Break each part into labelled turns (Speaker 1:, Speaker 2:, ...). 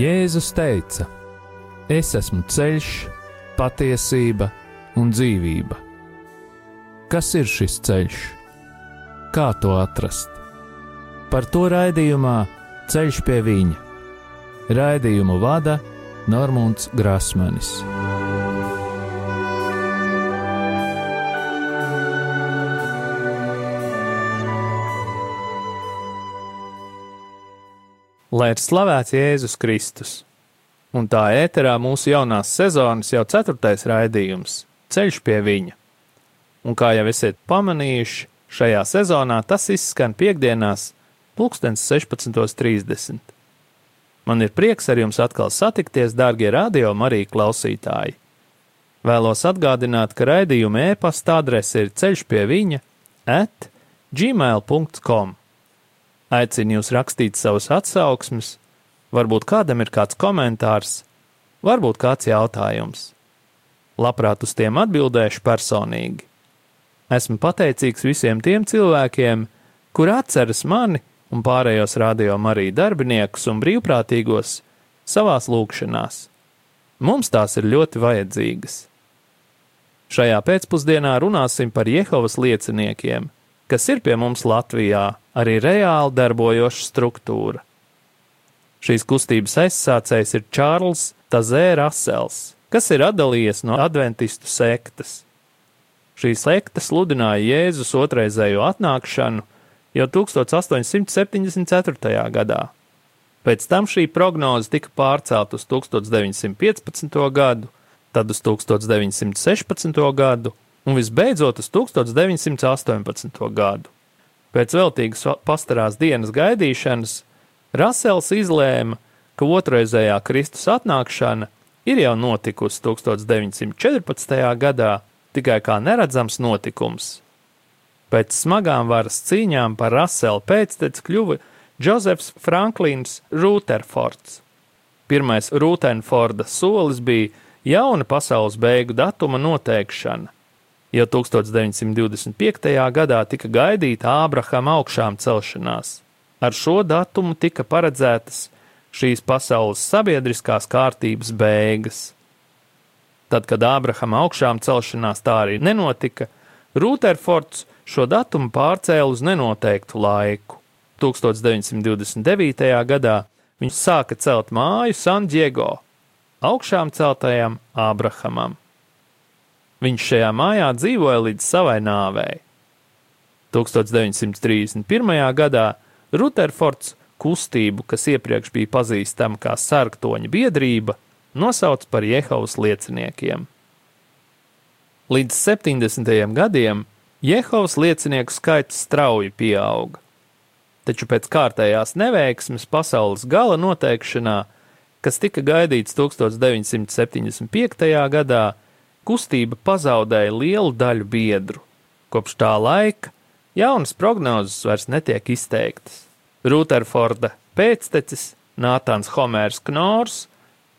Speaker 1: Jēzus teica: Es esmu ceļš, patiesība un dzīvība. Kas ir šis ceļš? Kā to atrast? Par to raidījumā Ceļš pie viņa. Raidījumu vada Normons Grasmanis.
Speaker 2: Lai ir slavēts Jēzus Kristus! Un tā ēterā mūsu jaunās sezonas jau ceturtais raidījums - Ceļš pie viņa. Un kā jau esat pamanījuši, šajā sezonā tas izskan piekdienās, 16.30. Man ir prieks ar jums atkal satikties, dārgie radio Marija klausītāji. Vēlos atgādināt, ka raidījuma e-pasta adrese ir ceļš pie viņa at gmail.com. Aicinu jūs rakstīt savus atsauksmes, varbūt kādam ir kāds komentārs, varbūt kāds jautājums. Labprāt uz tiem atbildēšu personīgi. Esmu pateicīgs visiem tiem cilvēkiem, kur atceras mani un pārējos rādījuma arī darbiniekus un brīvprātīgos savās lūkšanās. Mums tās ir ļoti vajadzīgas. Šajā pēcpusdienā runāsim par Jehovas lieciniekiem, kas ir pie mums Latvijā arī reāli darbojoša struktūra. Šīs kustības aizsācējs ir Čārls Tazē Rasels, kas ir atdalījies no adventistu sektas. Šī sekta sludināja Jēzus otrreizējo atnākšanu jau 1874. gadā. Pēc tam šī prognoze tika pārcelt uz 1915. gadu, tad uz 1916. gadu un visbeidzot uz 1918. gadu. Pēc veltīgas pastarās dienas gaidīšanas Rasels izlēma, ka otrreizējā Kristus atnākšana ir jau notikusi 1914. gadā, tikai kā neredzams notikums. Pēc smagām varas cīņām par Rasela pēcteci kļuva Džozefs Franklins Rūterfords. Pirmais Rūtenforda solis bija jauna pasaules beigu datuma noteikšana. Jau 1925. gadā tika gaidīta Ābrahama augšām celšanās. Ar šo datumu tika paredzētas šīs pasaules sabiedriskās kārtības beigas. Tad, kad Ābrahama augšām celšanās tā arī nenotika, Rūterfords šo datumu pārcēla uz nenoteiktu laiku. 1929. gadā viņš sāka celt māju San Diego, augšām celtajam Ābrahamam. Viņš šajā mājā dzīvoja līdz savai nāvei. 1931. gadā Rutherfords kustību, kas iepriekš bija pazīstama kā sarktoņa biedrība, nosauca par Jehovas lieciniekiem. Līdz 70. gadiem Jehovas liecinieku skaits strauji pieauga, taču pēc kārtējās neveiksmes pasaules gala noteikšanā, kas tika gaidīts 1975. gadā, kustība pazaudēja lielu daļu biedru. Kopš tā laika jaunas prognozes vairs netiek izteiktas. Rūterforda pēctecis Nātans Homērs Knors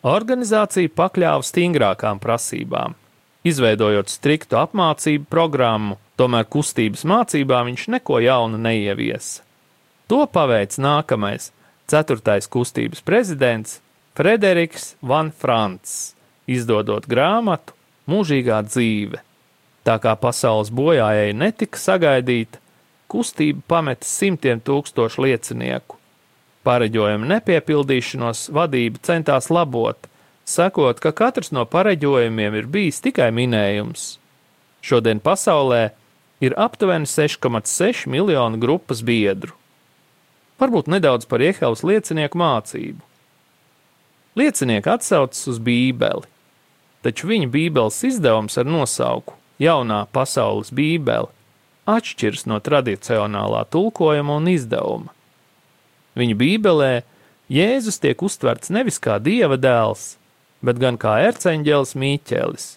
Speaker 2: organizāciju pakļāva stingrākām prasībām. Izveidojot striktu apmācību programmu, tomēr kustības mācībā viņš neko jaunu neieviesa. To paveic nākamais, ceturtais kustības prezidents Frederiks Van Frants, izdodot grāmatu mūžīgā dzīve. Tā kā pasaules bojājai netika sagaidīta, kustība pameta simtiem tūkstošu liecinieku. Pareģojuma nepiepildīšanos vadība centās labot, sakot, ka katrs no pareģojumiem ir bijis tikai minējums. Šodien pasaulē ir aptuveni 6,6 miljonu grupas biedru. Varbūt nedaudz par Iehaus liecinieku mācību. Liecinieki atsaucas uz Bībeli, taču viņa Bībeles izdevums ar nosauku Jaunā pasaules Bībele atšķiras no tradicionālā tulkojuma un izdevuma. Viņa Bībelē Jēzus tiek uztverts nevis kā dieva dēls, bet gan kā erceņģēlis Mīķelis,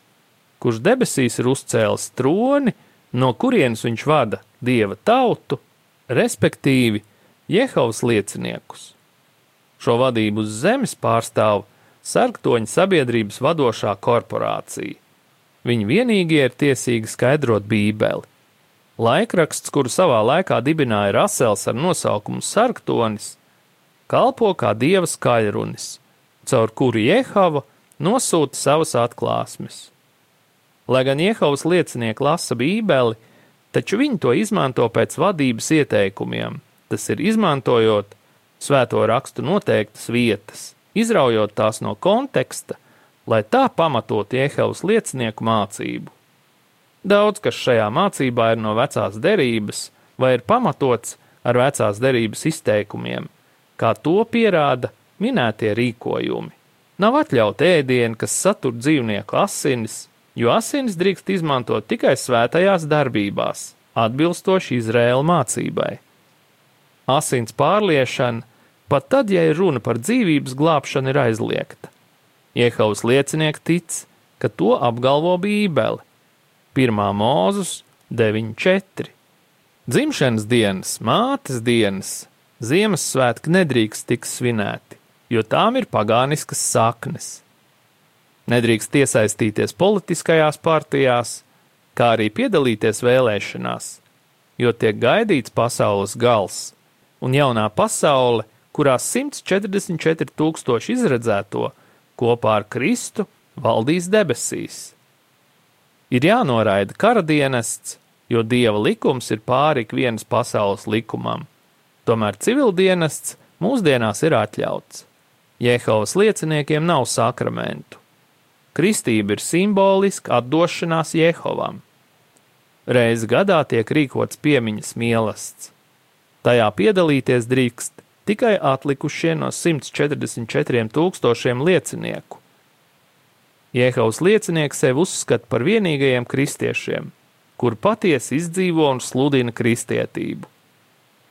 Speaker 2: kurš debesīs ir uzcēlis troni, no kurienes viņš vada dieva tautu, respektīvi Jehovas lieciniekus. Šo vadību uz zemes pārstāv sarktoņa sabiedrības vadošā korporācija. Viņi vienīgie ir tiesīgi skaidrot Bībeli. Laikraksts, kuru savā laikā dibināja Rasels ar nosaukumu Sarktonis, kalpo kā dieva skaļrunis, caur kuru Jehova nosūta savas atklāsmes. Lai gan Jehovas liecinieki lasa Bībeli, taču viņi to izmanto pēc vadības ieteikumiem, tas ir izmantojot svēto rakstu noteiktas vietas, izraujot tās no konteksta, lai tā pamatot Jehovas liecinieku mācību. Daudz kas šajā mācībā ir no vecās derības, vai ir pamatots ar vecās derības izteikumiem, kā to pierāda minētie rīkojumi. Nav atļauta ēdiena, kas satur dzīvnieku asinis, jo asinis drīkst izmantot tikai svētajās darbībās, atbilstoši Izraēla mācībai. Asins pārliešana, pat tad, ja ir runa par dzīvības glābšanu, ir aizliegta. Iehaus liecinieki tic, ka to apgalvo Bībele. 1. mūzus 9.4. Dzimšanas dienas, mātes dienas, Ziemassvētki nedrīkst tikt svinēti, jo tām ir pagāniskas saknes. Nedrīkst iesaistīties politiskajās partijās, kā arī piedalīties vēlēšanās, jo tiek gaidīts pasaules gals, un jaunā pasaule, kurā 144 tūkstoši izredzēto kopā ar Kristu valdīs debesīs. Ir jānoraida kara dienests, jo dieva likums ir pāri ikvienas pasaules likumam. Tomēr civildienests mūsdienās ir atļauts. Jehovas lieciniekiem nav sakramentu. Kristība ir simboliska atdošanās Jehovam. Reizi gadā tiek rīkots piemiņas mielasts. Tajā piedalīties drīkst tikai atlikušie no 144 tūkstošiem liecinieku. Jehovas liecinieki sevi uzskata par vienīgajiem kristiešiem, kur patiesi izdzīvo un sludina kristietību.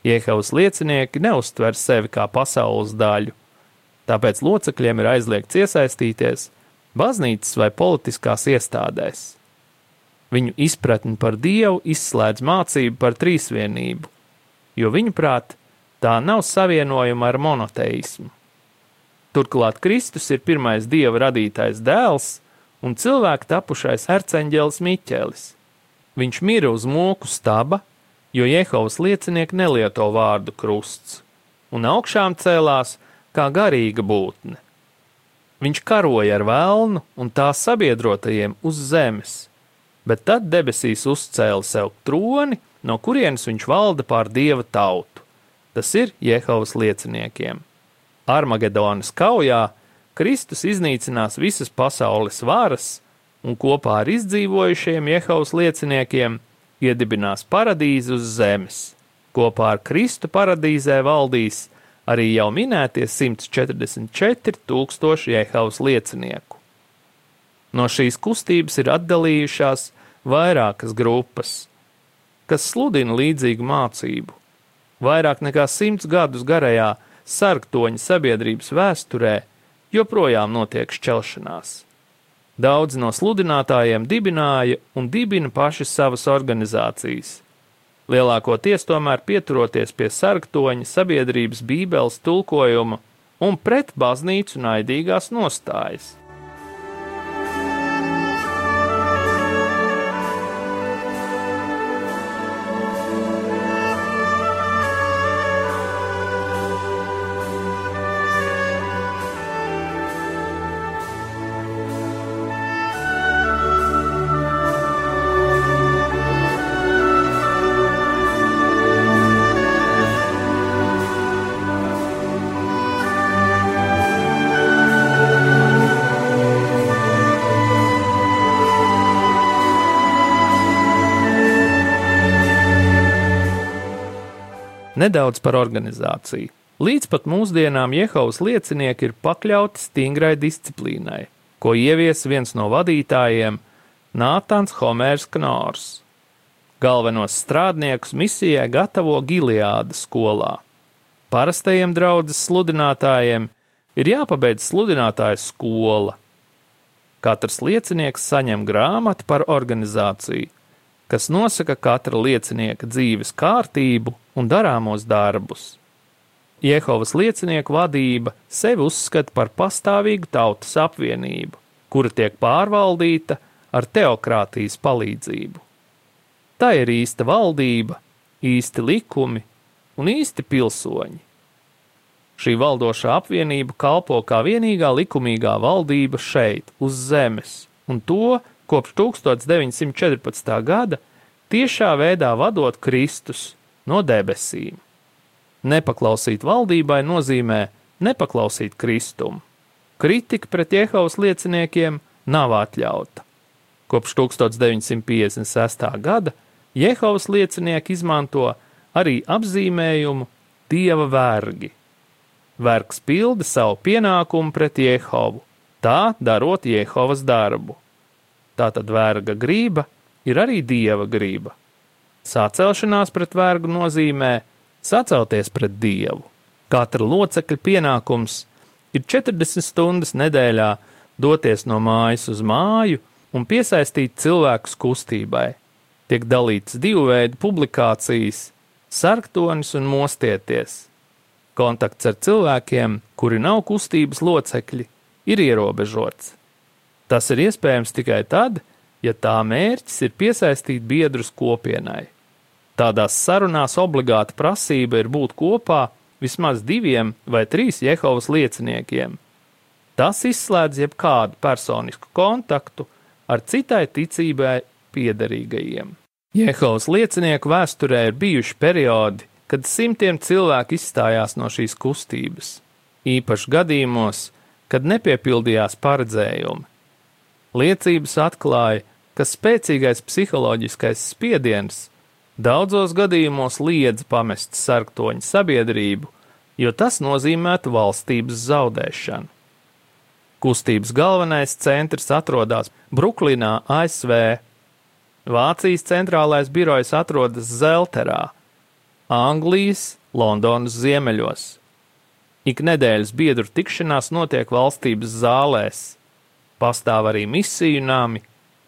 Speaker 2: Jehovas liecinieki neuztver sevi kā pasaules daļu, tāpēc locekļiem ir aizliegts iesaistīties baznīcas vai politiskās iestādēs. Viņu izpratni par Dievu izslēdz mācību par trīsvienību, jo viņuprāt, tā nav savienojama ar monoteismu. Turklāt Kristus ir pirmais Dieva radītais dēls un cilvēku tapušais arcēnģelis Miķelis. Viņš mira uz mūku staba, jo Jehovas liecinieki nelieto vārdu krusts, un augšām cēlās kā garīga būtne. Viņš karoja ar vēlnu un tā sabiedrotajiem uz zemes, bet tad debesīs uzcēla sev troni, no kurienes viņš valda pār dieva tautu. Tas ir Jehovas lieciniekiem. Armagedonas kaujā Kristus iznīcinās visas pasaules varas un kopā ar izdzīvojušiem Jehovas lieciniekiem iedibinās paradīzi uz zemes. Kopā ar Kristu paradīzē valdīs arī jau minētie 144 tūkstoši Jehovas liecinieku. No šīs kustības ir atdalījušās vairākas grupas, kas sludina līdzīgu mācību. Vairāk nekā simts gadus garajā sarktoņa sabiedrības vēsturē joprojām notiek šķelšanās. Daudzi no sludinātājiem dibināja un dibina paši savas organizācijas. Lielākoties tomēr pieturoties pie sarktoņa sabiedrības bībeles tulkojuma un pret baznīcu naidīgās nostājas. Nedaudz par organizāciju. Līdz pat mūsdienām Jehovas liecinieki ir pakļauti stingrai disciplīnai, ko ievies viens no vadītājiem - Nātans Homērs Knors. Galvenos strādniekus misijai gatavo Gileāda skolā. Parastajiem draudzes sludinātājiem ir jāpabeidz sludinātāja skola. Katrs liecinieks saņem grāmatu par organizāciju, kas nosaka katra liecinieka dzīves kārtību un darāmos darbus. Jehovas liecinieku vadība sevi uzskata par pastāvīgu tautas apvienību, kura tiek pārvaldīta ar teokrātijas palīdzību. Tā ir īsta valdība, īsti likumi un īsti pilsoņi. Šī valdošā apvienība kalpo kā vienīgā likumīgā valdība šeit, uz zemes, un to kopš 1914. gada tiešā veidā vadot Kristus no debesīm. Nepaklausīt valdībai nozīmē nepaklausīt Kristumu. Kritika pret Jehovas lieciniekiem nav atļauta. Kopš 1956. gada Jehovas liecinieki izmanto arī apzīmējumu Dieva vergi. Vergs pilda savu pienākumu pret Jehovu, tā darot Jehovas darbu. Tātad verga grība ir arī dieva grība. Sacelšanās pret vergu nozīmē sacelties pret dievu. Katra locekļa pienākums ir 40 stundas nedēļā doties no mājas uz māju un piesaistīt cilvēkus kustībai. Tiek dalīts divu veidu publikācijas - sarktonis un mostieties. Kontakts ar cilvēkiem, kuri nav kustības locekļi, ir ierobežots. Tas ir iespējams tikai tad, ja tā mērķis ir piesaistīt biedrus kopienai. Tādās sarunās obligāta prasība ir būt kopā vismaz diviem vai trīs Jehovas lieciniekiem. Tas izslēdz jebkādu personisku kontaktu ar citai ticībai piederīgajiem. Jehovas liecinieku vēsturē ir bijuši periodi, kad simtiem cilvēku izstājās no šīs kustības, īpaši gadījumos, kad nepiepildījās paredzējumi. Liecības atklāja, ka spēcīgais psiholoģiskais spiediens daudzos gadījumos liedz pamest sarktoņu sabiedrību, jo tas nozīmētu valstības zaudēšanu. Kustības galvenais centrs atrodas Bruklinā, ASV. Vācijas centrālais birojs atrodas Zelterā, Anglijas, Londonas ziemeļos. Ik nedēļas biedru tikšanās notiek valstības zālēs. Pastāv arī misiju nami,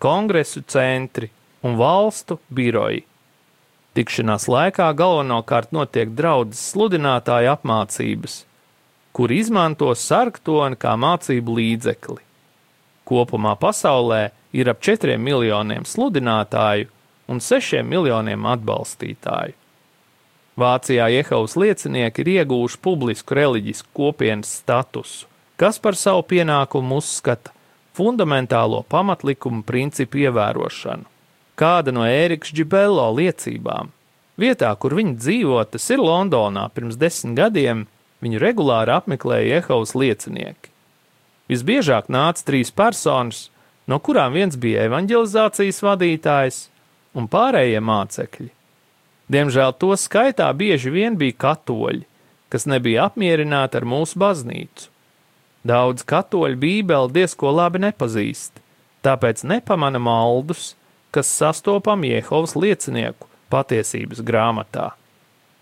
Speaker 2: kongresu centri un valstu biroji. Tikšanās laikā galvenokārt notiek draudzes sludinātāja apmācības, kur izmanto sarktoni kā mācību līdzekli. Kopumā pasaulē ir ap 4 miljoniem sludinātāju un 6 miljoniem atbalstītāju. Vācijā Jehovas liecinieki ir ieguvuši publisku reliģisku kopienas statusu, kas par savu pienākumu uzskata fundamentālo pamatlikumu principu ievērošanu. Kāda no Ēriks Džibello liecībām? Vietā, kur viņi dzīvo, tas ir Londonā pirms desmit gadiem, viņu regulāri apmeklēja Jehovas liecinieki. Visbiežāk nāca trīs personas, no kurām viens bija evanģelizācijas vadītājs un pārējie mācekļi. Diemžēl to skaitā bieži vien bija katoļi, kas nebija apmierināti ar mūsu baznīcu. Daudz katoļu bībeli diezko labi nepazīst, tāpēc nepamana maldus, kas sastopam Jehovas liecinieku patiesības grāmatā.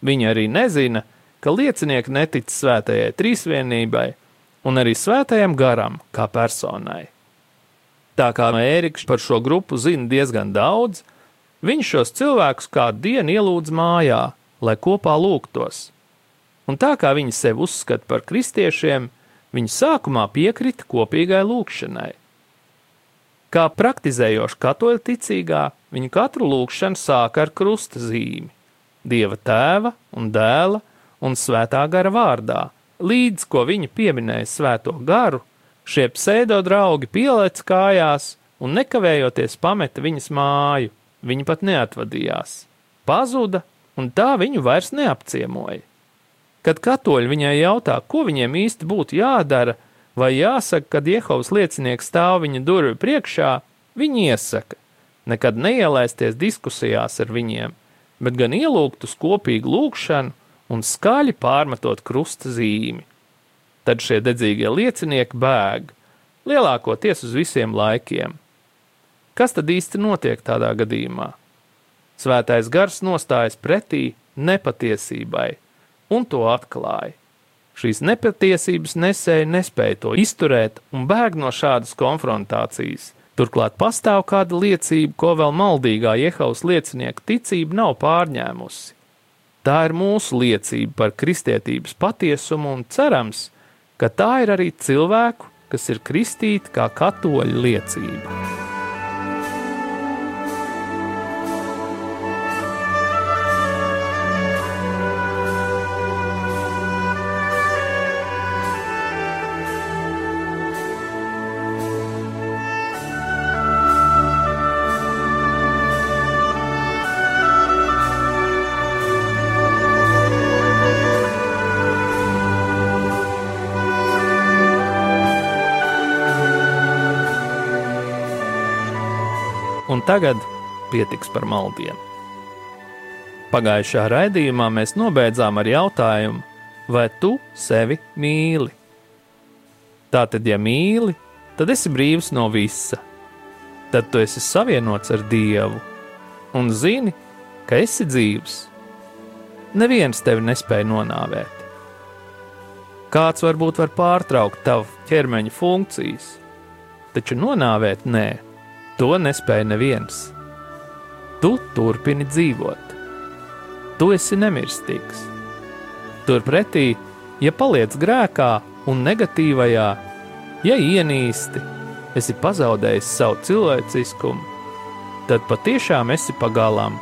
Speaker 2: Viņi arī nezina, ka liecinieki netic svētajai trīsvienībai un arī svētajam garam kā personai. Tā kā Ēriks par šo grupu zina diezgan daudz, viņš šos cilvēkus kādu dienu ielūdz mājā, lai kopā lūgtos. Un tā kā viņi sevi uzskata par kristiešiem, Viņi sākumā piekrita kopīgai lūgšanai. Kā praktizējoši katoļu ticīgā, viņi katru lūgšanu sāka ar krusta zīmi - Dieva tēva un dēla un svētā gara vārdā. Līdz ko viņi pieminēja svēto garu, šie pseido draugi pielēc kājās un nekavējoties pameta viņas māju, viņi pat neatvadījās. Pazuda, un tā viņu vairs neapciemoja. Kad katoļi viņai jautā, ko viņiem īsti būtu jādara, vai jāsaka, kad Jehovas liecinieks stāv viņa durvju priekšā, viņi iesaka nekad neielaisties diskusijās ar viņiem, bet gan ielūgt uz kopīgu lūgšanu un skaļi pārmetot krusta zīmi. Tad šie dedzīgie liecinieki bēg, lielākoties uz visiem laikiem. Kas tad īsti notiek tādā gadījumā? Svētais gars nostājas pretī nepatiesībai, un to atklāja. Šīs nepatiesības nesēji nespēja to izturēt un bēg no šādas konfrontācijas. Turklāt pastāv kāda liecība, ko vēl maldīgā Jehovas liecinieku ticība nav pārņēmusi. Tā ir mūsu liecība par kristietības patiesumu un cerams, ka tā ir arī cilvēku, kas ir kristīti kā katoļu liecība. Tagad pietiks par maldienu. Pagājušā raidījumā mēs nobeidzām ar jautājumu, vai tu sevi mīli? Tātad, ja mīli, tad esi brīvs no visa. Tad tu esi savienots ar Dievu un zini, ka esi dzīvs. Neviens tevi nespēja nonāvēt. Kāds varbūt var pārtraukt tavu ķermeņa funkcijas, taču nonāvēt nē, to nespēja neviens. Tu turpini dzīvot tu esi nemirstīgs. Turpretī, ja paliec grēkā un negatīvajā, ja ienīsti, esi pazaudējis savu cilvēciskumu, tad patiešām esi pagalām,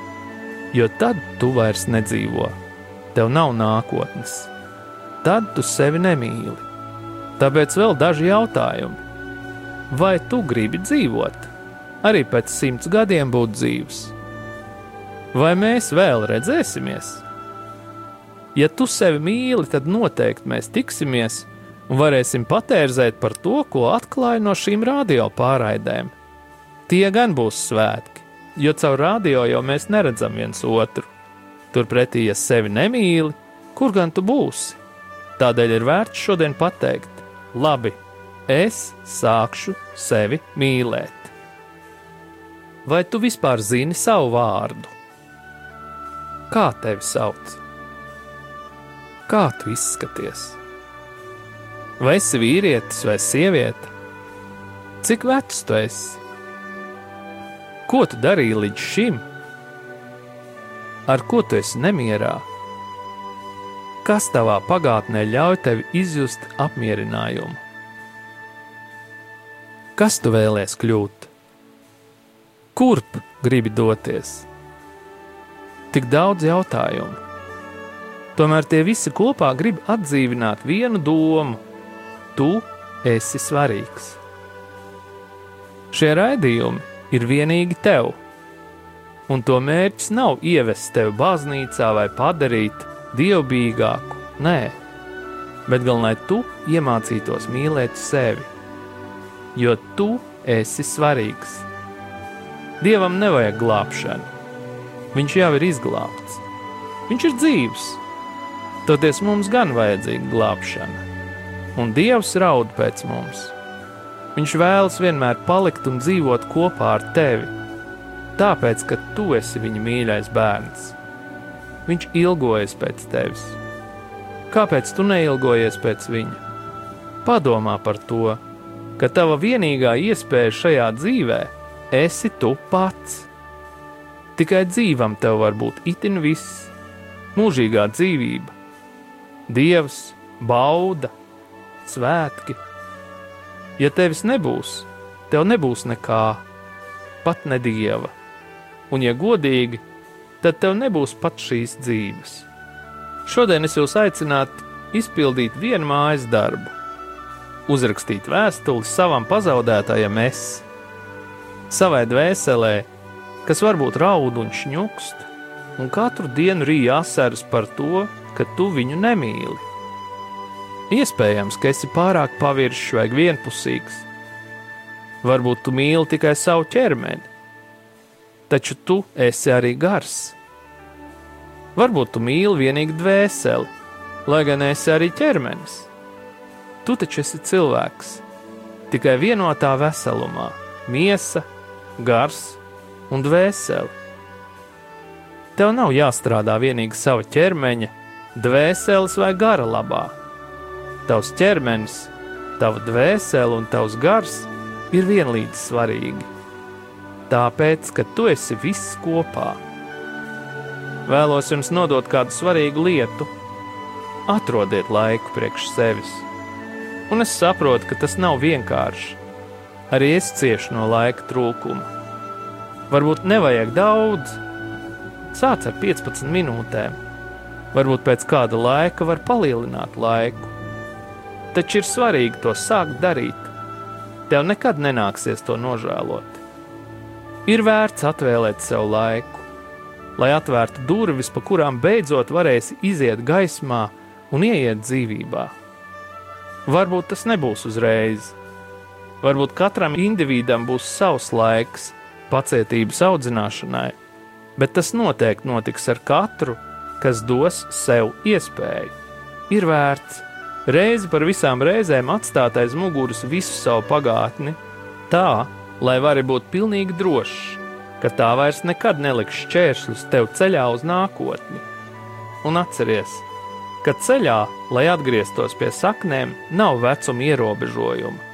Speaker 2: jo tad tu vairs nedzīvo, tev nav nākotnes, tad tu sevi nemīli. Tāpēc vēl daži jautājumi. Vai tu gribi dzīvot, arī pēc simts gadiem būt dzīves? Vai mēs vēl redzēsimies? Ja tu sevi mīli, tad noteikti mēs tiksimies un varēsim patērzēt par to, ko atklāja no šīm radio pārraidēm. Tie gan būs svētki, jo caur radio jau mēs neredzam viens otru. Turpretī, ja sevi nemīli, kur gan tu būsi? Tādēļ ir vērts šodien pateikt, labi, es sākšu sevi mīlēt. Vai tu vispār zini savu vārdu? Kā tevi sauc? Kā tu izskaties? Vai esi vīrietis vai sieviete? Cik vecs tu esi? Ko tu darīji līdz šim? Ar ko tu esi nemierā? Kas tavā pagātnē ļauj tev izjust apmierinājumu? Kas tu vēlēsies kļūt? Kurp gribi doties? tik daudz jautājumu. Tomēr tie visi kopā grib atdzīvināt vienu domu: tu esi svarīgs. Šie raidījumi ir vienīgi tev, un to mērķis nav ievest tevi baznīcā vai padarīt dievbijīgāku, nē, bet gan lai tu iemācītos mīlēt sevi, jo tu esi svarīgs. Dievam nevajag glābšanu, Viņš jau ir izglābts. Viņš ir dzīves. Toties mums gan vajadzīga glābšana, un Dievs raud pēc mums. Viņš vēlas vienmēr palikt un dzīvot kopā ar tevi, tāpēc, ka tu esi viņa mīļais bērns. Viņš ilgojas pēc tevis. Kāpēc tu neilgojies pēc viņa? Padomā par to, ka tava vienīgā iespēja šajā dzīvē esi tu pats. Tikai dzīvam tev var būt itin viss, mūžīgā dzīvība, dievs, bauda, svētki. Ja tevis nebūs, tev nebūs nekā, pat ne dieva, un, ja godīgi, tad tev nebūs pat šīs dzīves. Šodien es jūs aicinātu izpildīt vienu mājas darbu, uzrakstīt vēstuli savam pazaudētājam es, savai dvēselē kas varbūt raud un šņukst, un katru dienu rīja asaras par to, ka tu viņu nemīli. Iespējams, ka esi pārāk paviršs vai vienpusīgs. Varbūt tu mīli tikai savu ķermeni, taču tu esi arī gars. Varbūt tu mīli tikai dvēseli, lai gan esi arī ķermenis. Tu taču esi cilvēks, tikai vienotā veselumā - miesa, gars un dvēseli. Tev nav jāstrādā tikai sava ķermeņa, dvēseles vai gara labā. Tavs ķermenis, tava dvēsele un tavs gars ir vienlīdz svarīgi. Tāpēc, ka tu esi viss kopā. Vēlos jums nodot kādu svarīgu lietu. Atrodiet laiku priekš sevis. Un es saprotu, ka tas nav vienkārši. Arī es ciešu no laika trūkuma Varbūt nevajag daudz. Sāc ar 15 minūtēm. Varbūt pēc kāda laika var palielināt laiku. Taču ir svarīgi to sākt darīt. Tev nekad nenāksies to nožēlot. Ir vērts atvēlēt sev laiku, lai atvērtu durvis, pa kurām beidzot varēsi iziet gaismā un ieiet dzīvībā. Varbūt tas nebūs uzreiz. Varbūt katram individam būs savs laiks, pacietības audzināšanai, bet tas noteikti notiks ar katru, kas dos sev iespēju. Ir vērts reizi par visām reizēm atstāt aiz muguras visu savu pagātni, tā, lai vari būt pilnīgi drošs, ka tā vairs nekad neliks šķēršļus tev ceļā uz nākotni. Un atceries, ka ceļā, lai atgrieztos pie saknēm, nav vecuma ierobežojuma.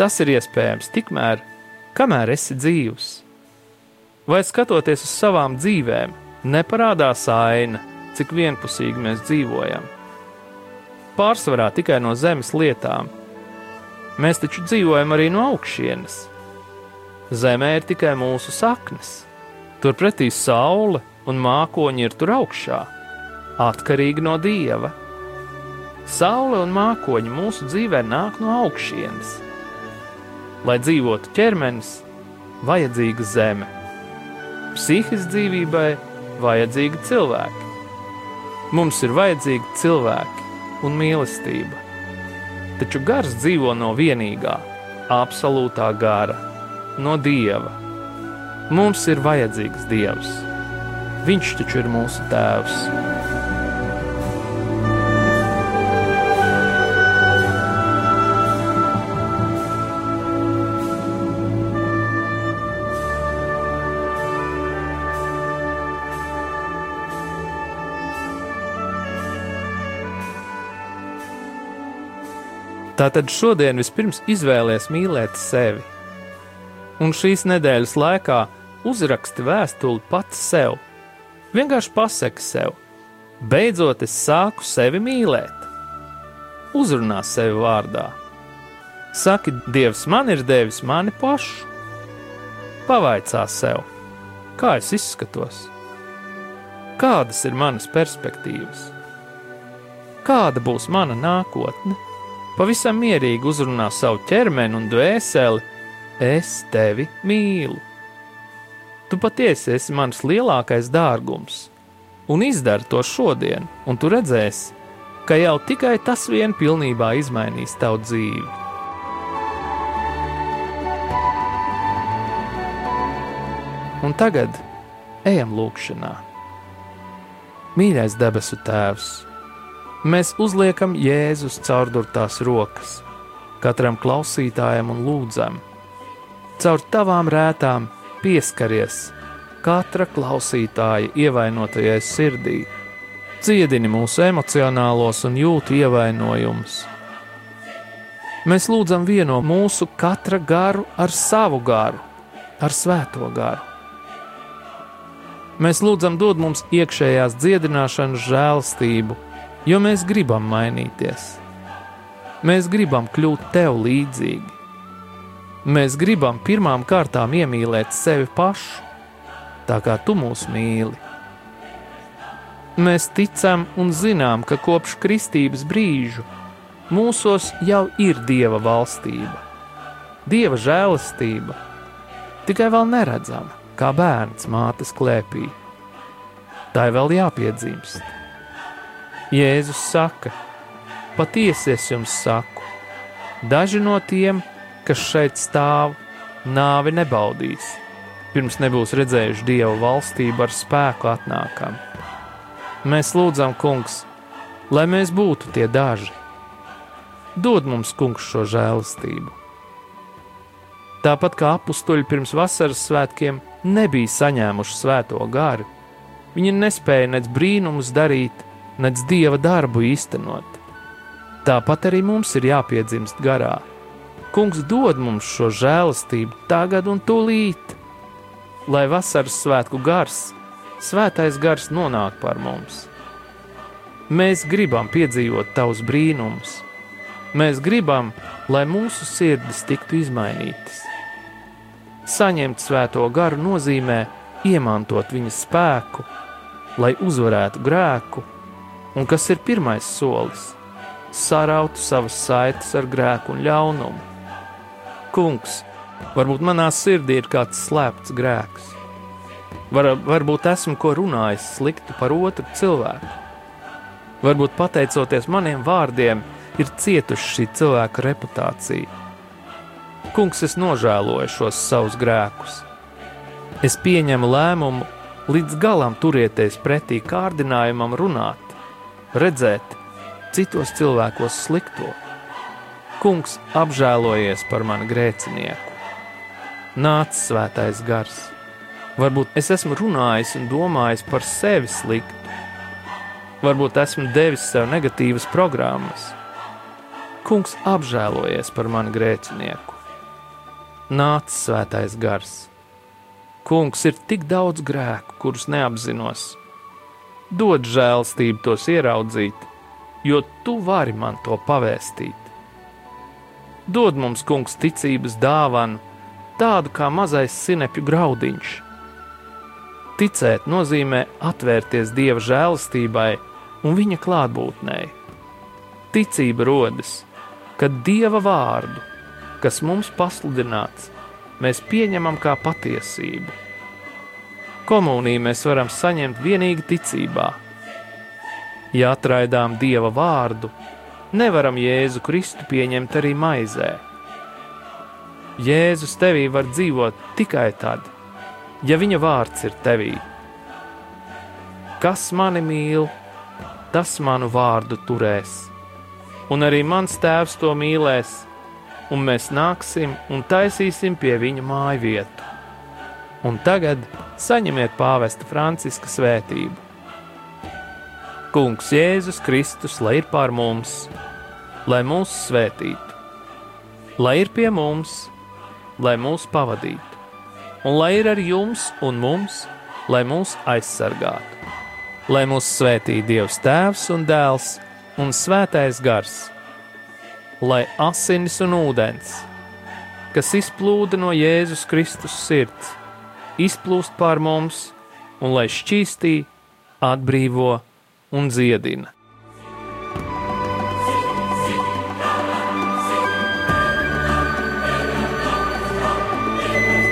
Speaker 2: Tas ir iespējams tikmēr, kamēr esi dzīvs. Vai skatoties uz savām dzīvēm, neparādās aina, cik vienpusīgi mēs dzīvojam? Pārsvarā tikai no zemes lietām. Mēs taču dzīvojam arī no augšienes. Zemē ir tikai mūsu saknes. Turpretī saule un mākoņi ir tur augšā, atkarīgi no dieva. Saule un mākoņi mūsu dzīvē nāk no augšienes. Lai dzīvotu ķermenis, vajadzīga zeme. Psihiskai dzīvībai vajadzīgi cilvēki. Mums ir vajadzīgi cilvēki un mīlestība. Taču gars dzīvo no vienīgā, absolūtā gara no Dieva. Mums ir vajadzīgs Dievs. Viņš taču ir mūsu Tēvs. Tātad šodien vispirms izvēlēties mīlēt sevi un šīs nedēļas laikā uzraksti vēstuli pats sev. Vienkārši pasaki sev, beidzot es sāku sevi mīlēt. Uzrunā sevi vārdā. Saki, Dievs man ir devis mani pašu. Pavaicā sev, kā es izskatos, kādas ir manas perspektīvas, kāda būs mana nākotne. Pavisam mierīgi uzrunā savu ķermeni un dvēseli, es tevi mīlu. Tu patiesi esi mans lielākais dārgums, un izdari to šodien, un tu redzēsi, ka jau tikai tas vien pilnībā izmainīs tavu dzīvi. Un tagad ejam lūgšanā. Mīļais debesu Tēvs, mēs uzliekam Jēzus caurdurtās rokas katram klausītājam un lūdzam, caur tavām rētām pieskaries katra klausītāja ievainotajai sirdī, ciedini mūsu emocionālos un jūtu ievainojumus. Mēs lūdzam vieno mūsu katra garu ar savu garu, ar svēto garu. Mēs lūdzam, dod mums iekšējās dziedināšanas žēlstību, jo mēs gribam mainīties. Mēs gribam kļūt tev līdzīgi. Mēs gribam pirmām kārtām iemīlēt sevi pašu, tā kā tu mūs mīli. Mēs ticam un zinām, ka kopš kristības brīža mūsos jau ir dieva valstība, dieva žēlastība, tikai vēl neredzama, kā bērns mātes klēpī. Tā ir vēl jāpiedzimst. Jēzus saka, patiesi es jums saku, daži no tiem, kas šeit stāv, nāvi nebaudīs, pirms nebūs redzējuši dievu valstību ar spēku atnākam. Mēs lūdzam, kungs, lai mēs būtu tie daži. Dod mums, kungs, šo žēlastību. Tāpat kā apstuļi pirms vasaras svētkiem nebija saņēmuši svēto garu, viņi nespēja nec brīnumus darīt, nec dieva darbu īstenot. Tāpat arī mums ir jāpiedzimst garā Kungs dod mums šo žēlastību tagad un tūlīt, lai vasaras svētku gars, svētais gars nonāk par mums. Mēs gribam piedzīvot tavus brīnumus, mēs gribam, lai mūsu sirdis tiktu izmainītas. Saņemt svēto garu nozīmē iemantot viņa spēku, lai uzvarētu grēku, un kas ir pirmais solis - sarautu savas saites ar grēku un ļaunumu Kungs, varbūt manā sirdī ir kāds slēpts grēks. Var, varbūt esmu ko runājis sliktu par otru cilvēku. Varbūt pateicoties maniem vārdiem, ir cietuši šī cilvēka reputācija. Kungs, es nožēloju šos savus grēkus. Es pieņemu lēmumu līdz galam turēties pretī kārdinājumam runāt, redzēt citos cilvēkos slikto. Kungs apžēlojies par mani grēcinieku. Nāc, svētais gars. Varbūt es esmu runājis un domājis par sevi sliktu. Varbūt esmu devis sev negatīvas programmas. Kungs apžēlojies par mani grēcinieku. Nāc, svētais gars. Kungs ir tik daudz grēku, kurus neapzinos. Dod žēlstību tos ieraudzīt, jo tu vari man to pavēstīt. Dod mums, kungs, ticības dāvanu, tādu kā mazais sinepju graudiņš. Ticēt nozīmē atvērties dieva žēlastībai un viņa klātbūtnei. Ticība rodas, kad dieva vārdu, kas mums pasludināts, mēs pieņemam kā patiesību. Komuniju mēs varam saņemt tikai ticībā. Ja atraidām dieva vārdu, nevaram Jēzu Kristu pieņemt arī maizē. Jēzus tevī var dzīvot tikai tad, ja viņa vārds ir tevī. Kas mani mīl, tas manu vārdu turēs, un arī mans tēvs to mīlēs, un mēs nāksim un taisīsim pie viņa māju vietu. Un tagad saņemiet pāvesta Franciska svētību. Kungs Jēzus Kristus, lai ir pār mums, lai mūs svētītu, lai ir pie mums, lai mūs pavadītu, un lai ir ar jums un mums, lai mūs aizsargātu, lai mūs svētī Dievs Tēvs un Dēls un Svētais Gars, lai asinis un ūdens, kas izplūda no Jēzus Kristus sirds, izplūst pār mums, un lai šķīstī, atbrīvo un dziedina.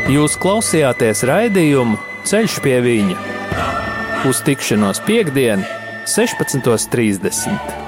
Speaker 2: Jūs klausījāties raidījumu Ceļš pie viņa uz tikšanos piekdien, 16.30.